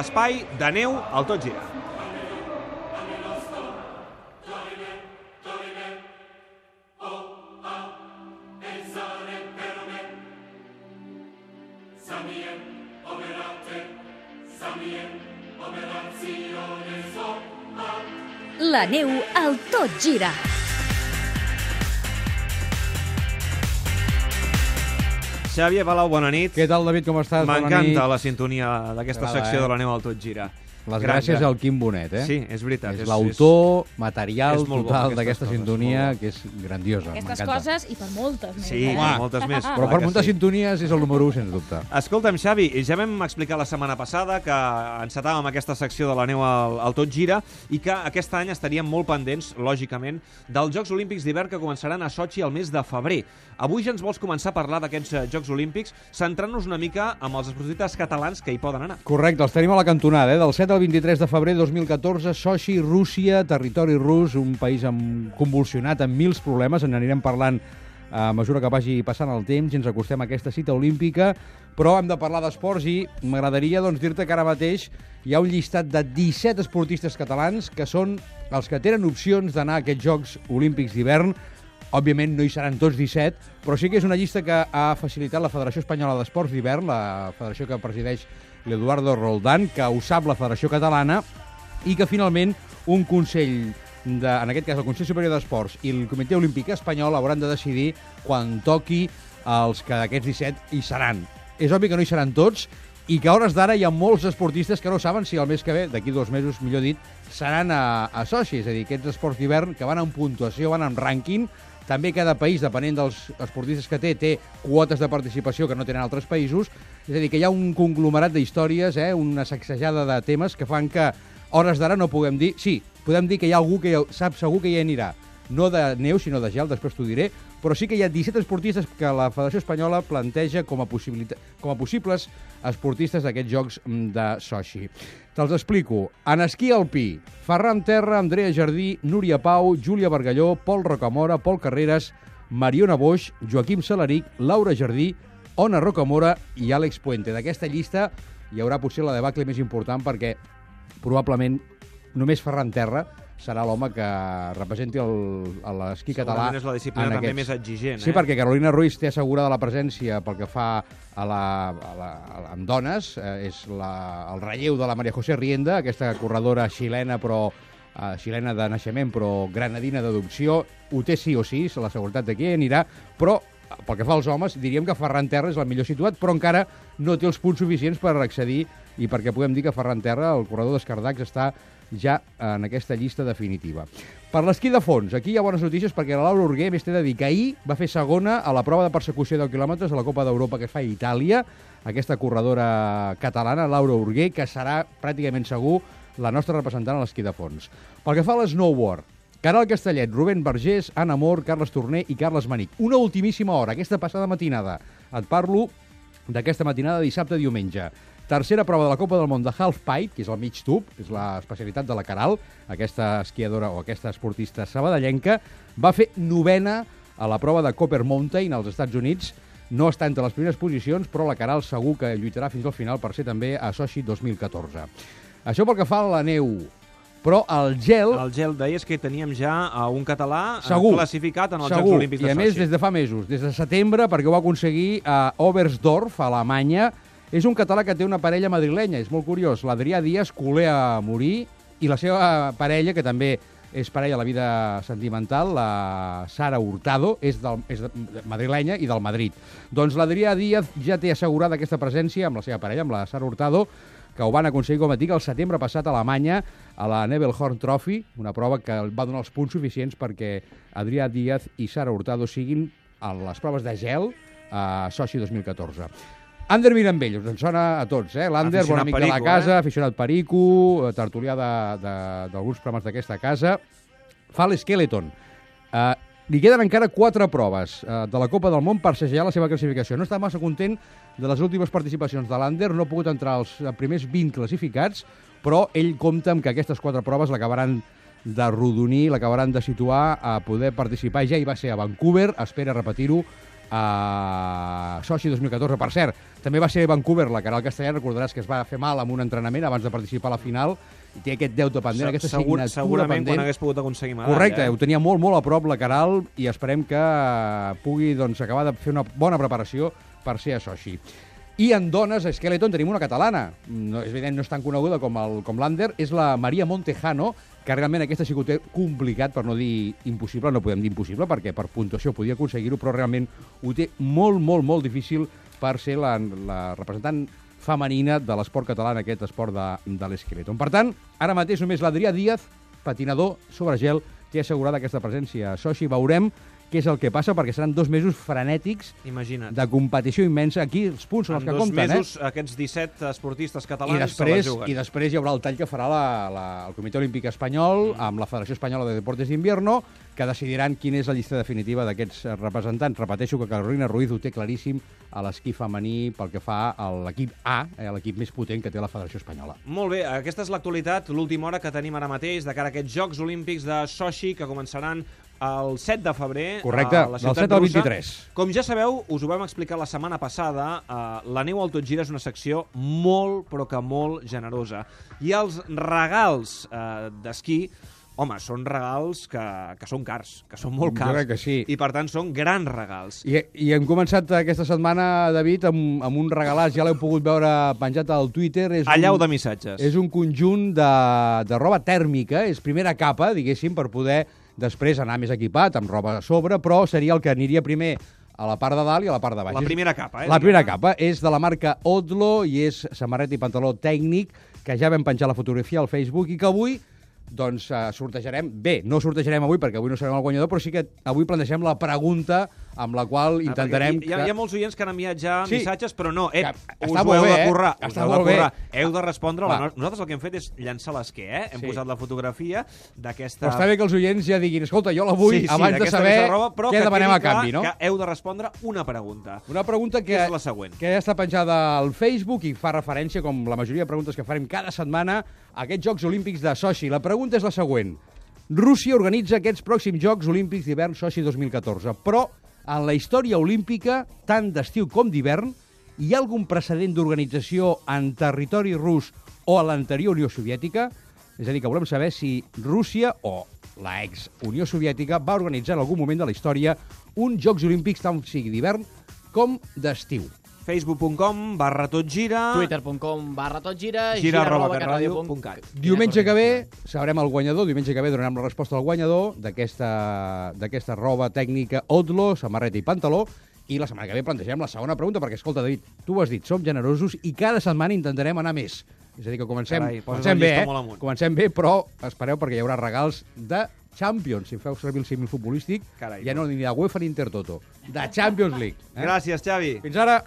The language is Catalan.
Espai de neu al Tot Gira. La neu al Tot Gira. Xavier Palau, bona nit. Què tal, David, com estàs? M'encanta la sintonia d'aquesta secció eh? de la neu al Tot Gira. Les Gran, gràcies gran. al Quim Bonet, eh? Sí, és veritat. És és- l'autor material és total d'aquesta sintonia, que és grandiosa. Aquestes coses i per moltes més. Sí, eh? Home. moltes més. Però per muntar sí. sintonies és el número 1, sens dubte. Escolta'm, Xavi, ja vam explicar la setmana passada que encetàvem aquesta secció de la neu al, al Tot Gira i que aquest any estaríem molt pendents, lògicament, dels Jocs Olímpics d'hivern que començaran a Sochi el mes de febrer. Avui ja ens vols començar a parlar d'aquests eh, Jocs Olímpics, centrant-nos una mica amb els esportistes catalans que hi poden anar. Correcte, els tenim a la cantonada, eh? del 7 al 23 de febrer 2014, Sochi, Rússia, territori rus, un país amb, convulsionat amb mils problemes, en anirem parlant a mesura que vagi passant el temps i ens acostem a aquesta cita olímpica, però hem de parlar d'esports i m'agradaria doncs, dir-te que ara mateix hi ha un llistat de 17 esportistes catalans que són els que tenen opcions d'anar a aquests Jocs Olímpics d'hivern. Òbviament no hi seran tots 17, però sí que és una llista que ha facilitat la Federació Espanyola d'Esports d'hivern, la federació que presideix l'Eduardo Roldán, que ho sap la Federació Catalana, i que finalment un Consell, de, en aquest cas el Consell Superior d'Esports i el Comitè Olímpic Espanyol hauran de decidir quan toqui els que d'aquests 17 hi seran. És obvi que no hi seran tots i que a hores d'ara hi ha molts esportistes que no saben si el mes que ve, d'aquí dos mesos, millor dit, seran a, a Sochi, és a dir, aquests esports d'hivern que van en puntuació, van en rànquing, també cada país, depenent dels esportistes que té, té quotes de participació que no tenen altres països. És a dir, que hi ha un conglomerat d'històries, eh, una sacsejada de temes que fan que hores d'ara no puguem dir... Sí, podem dir que hi ha algú que sap segur que hi anirà. No de neu, sinó de gel, després t'ho diré, però sí que hi ha 17 esportistes que la Federació Espanyola planteja com a, com a possibles esportistes d'aquests Jocs mm, de Sochi. Te'ls explico. En esquí alpí, Ferran Terra, Andrea Jardí, Núria Pau, Júlia Bargalló, Pol Rocamora, Pol Carreras, Mariona Boix, Joaquim Salaric, Laura Jardí, Ona Rocamora i Àlex Puente. D'aquesta llista hi haurà potser la debacle més important perquè probablement només Ferran Terra serà l'home que representi l'esquí català. Segurament és la disciplina també aquests. més exigent, Sí, eh? perquè Carolina Ruiz té assegurada la presència pel que fa a la, a la, a la, amb dones. Eh, és la, el relleu de la Maria José Rienda, aquesta corredora xilena, però eh, xilena de naixement, però granadina d'adopció. Ho té sí o sí, la seguretat de qui anirà, però pel que fa als homes, diríem que Ferran Terra és el millor situat, però encara no té els punts suficients per accedir i perquè puguem dir que Ferran Terra, el corredor d'Escardacs, està ja en aquesta llista definitiva. Per l'esquí de fons, aquí hi ha bones notícies perquè la Laura Urguer, més t'he de dir que ahir va fer segona a la prova de persecució de 10 quilòmetres a la Copa d'Europa que es fa a Itàlia, aquesta corredora catalana, Laura Urguer, que serà pràcticament segur la nostra representant a l'esquí de fons. Pel que fa a l'snowboard, Caral Castellet, Rubén Vergés, Anna Mor, Carles Torner i Carles Manic. Una ultimíssima hora, aquesta passada matinada. Et parlo d'aquesta matinada dissabte-diumenge. Tercera prova de la Copa del Món de Halfpipe, que és el mig tub, és l'especialitat de la Caral, aquesta esquiadora o aquesta esportista sabadellenca, va fer novena a la prova de Copper Mountain als Estats Units. No està entre les primeres posicions, però la Caral segur que lluitarà fins al final per ser també a Sochi 2014. Això pel que fa a la neu. Però el gel... El gel deies que teníem ja a un català eh, Segur. classificat en els Segur. Jocs Olímpics de I a Sochi. més, des de fa mesos, des de setembre, perquè ho va aconseguir a Oberstdorf, a Alemanya. És un català que té una parella madrilenya, és molt curiós. L'Adrià Díaz, culer a morir, i la seva parella, que també és parella a la vida sentimental, la Sara Hurtado, és, del, és de, madrilenya i del Madrid. Doncs l'Adrià Díaz ja té assegurada aquesta presència amb la seva parella, amb la Sara Hurtado, que ho van aconseguir, com et dic, el setembre passat a Alemanya, a la Nebelhorn Trophy, una prova que va donar els punts suficients perquè Adrià Díaz i Sara Hurtado siguin a les proves de gel a Sochi 2014. Ander Mirambell, us en sona a tots, eh? L'Ander, bon amic de la perico, casa, eh? aficionat perico, eh, tertulià d'alguns programes d'aquesta casa. Fa l'Skeleton. Uh, li queden encara quatre proves uh, de la Copa del Món per segellar la seva classificació. No està massa content de les últimes participacions de l'Ander, no ha pogut entrar als eh, primers 20 classificats, però ell compta amb que aquestes quatre proves l'acabaran de rodonir, l'acabaran de situar a poder participar. Ja hi va ser a Vancouver, espera repetir-ho a Sochi 2014. Per cert, també va ser Vancouver, la Caral Castellà, recordaràs que es va fer mal amb un entrenament abans de participar a la final, i té aquest deute pendent, aquesta Segur, signatura segurament pendent. quan hagués pogut aconseguir medalla. Correcte, eh? ho tenia molt, molt a prop la Caral i esperem que pugui doncs, acabar de fer una bona preparació per ser a Sochi. I en dones, a Skeleton, tenim una catalana. No, és evident, no és tan coneguda com el- com l'Ander, és la Maria Montejano, que realment aquesta ho té complicat, per no dir impossible, no podem dir impossible, perquè per puntuació podia aconseguir-ho, però realment ho té molt, molt, molt difícil per ser la, la representant femenina de l'esport català en aquest esport de, de l'esqueleton. Per tant, ara mateix només l'Adrià Díaz, patinador sobre gel, té assegurada aquesta presència a Sochi. Veurem què és el que passa, perquè seran dos mesos frenètics Imagina't. de competició immensa. Aquí els punts són els en que dos compten, mesos, eh? aquests 17 esportistes I catalans després, se la juguen. I després hi haurà el tall que farà la, la, el Comitè Olímpic Espanyol Mm. amb la Federació Espanyola de Deportes d'Invierno, que decidiran quina és la llista definitiva d'aquests eh, representants. Repeteixo que Carolina Ruiz ho té claríssim a l'esquí femení pel que fa a l'equip A, eh, l'equip més potent que té la Federació Espanyola. Molt bé, aquesta és l'actualitat, l'última hora que tenim ara mateix de cara a aquests Jocs Olímpics de Sochi que començaran el 7 de febrer Correcte, a la del ciutat 7 al russa. 23. Com ja sabeu, us ho vam explicar la setmana passada, eh, la neu al tot gira és una secció molt, però que molt generosa. I els regals eh, d'esquí Home, són regals que, que són cars, que són molt Jo cars. crec que sí. I, per tant, són grans regals. I, I hem començat aquesta setmana, David, amb, amb un regalat, ja l'heu pogut veure penjat al Twitter. És Allau un, de missatges. És un conjunt de, de roba tèrmica, és primera capa, diguéssim, per poder després anar més equipat, amb roba a sobre, però seria el que aniria primer a la part de dalt i a la part de baix. La primera capa, eh? La primera capa és de la marca Odlo i és samarreta i pantaló tècnic, que ja vam penjar la fotografia al Facebook i que avui doncs uh, sortejarem. Bé, no sortejarem avui perquè avui no serem el guanyador, però sí que avui plantegem la pregunta amb la qual Ah, intentarem... perquè Hi, ha, hi ha molts oients que han enviat ja Sí. missatges, però no, eh, Que us ho heu bé, de eh? currar. Us Està heu de molt bé. currar. Heu de respondre. La... No- Nosaltres el que hem fet és llançar l'esquer, eh? Hem Sí. posat la fotografia d'aquesta... Però està bé que els oients ja diguin, escolta, jo la vull sí, sí, abans de saber roba, però què que demanem a canvi, no? Que heu de respondre una pregunta. Una pregunta que, Que és la següent. que ja està penjada al Facebook i fa referència, com la majoria de preguntes que farem cada setmana, a aquests Jocs Olímpics de Sochi. La pregunta és la següent. Rússia organitza aquests pròxims Jocs Olímpics d'hivern Sochi 2014, però en la història olímpica, tant d'estiu com d'hivern, hi ha algun precedent d'organització en territori rus o a l'anterior Unió Soviètica? És a dir, que volem saber si Rússia o la ex-Unió Soviètica va organitzar en algun moment de la història uns Jocs Olímpics tant sigui d'hivern com d'estiu. facebook.com barra tot gira twitter.com barra tot gira, gira arroba arroba catradio.cat. Diumenge que ve sabrem el guanyador, diumenge que ve donarem la resposta al guanyador d'aquesta d'aquesta roba tècnica Odlo, samarreta i pantaló, i la setmana que ve plantegem la segona pregunta, perquè, escolta, David, tu ho has dit, som generosos i cada setmana intentarem anar més. És a dir, que comencem, Carai, comencem bé, eh? Comencem bé, però espereu perquè hi haurà regals de Champions, si feu servir el símil futbolístic, Carai, ja no ni de UEFA ni Intertoto, de Champions League. Eh? Gràcies, Xavi. Fins ara!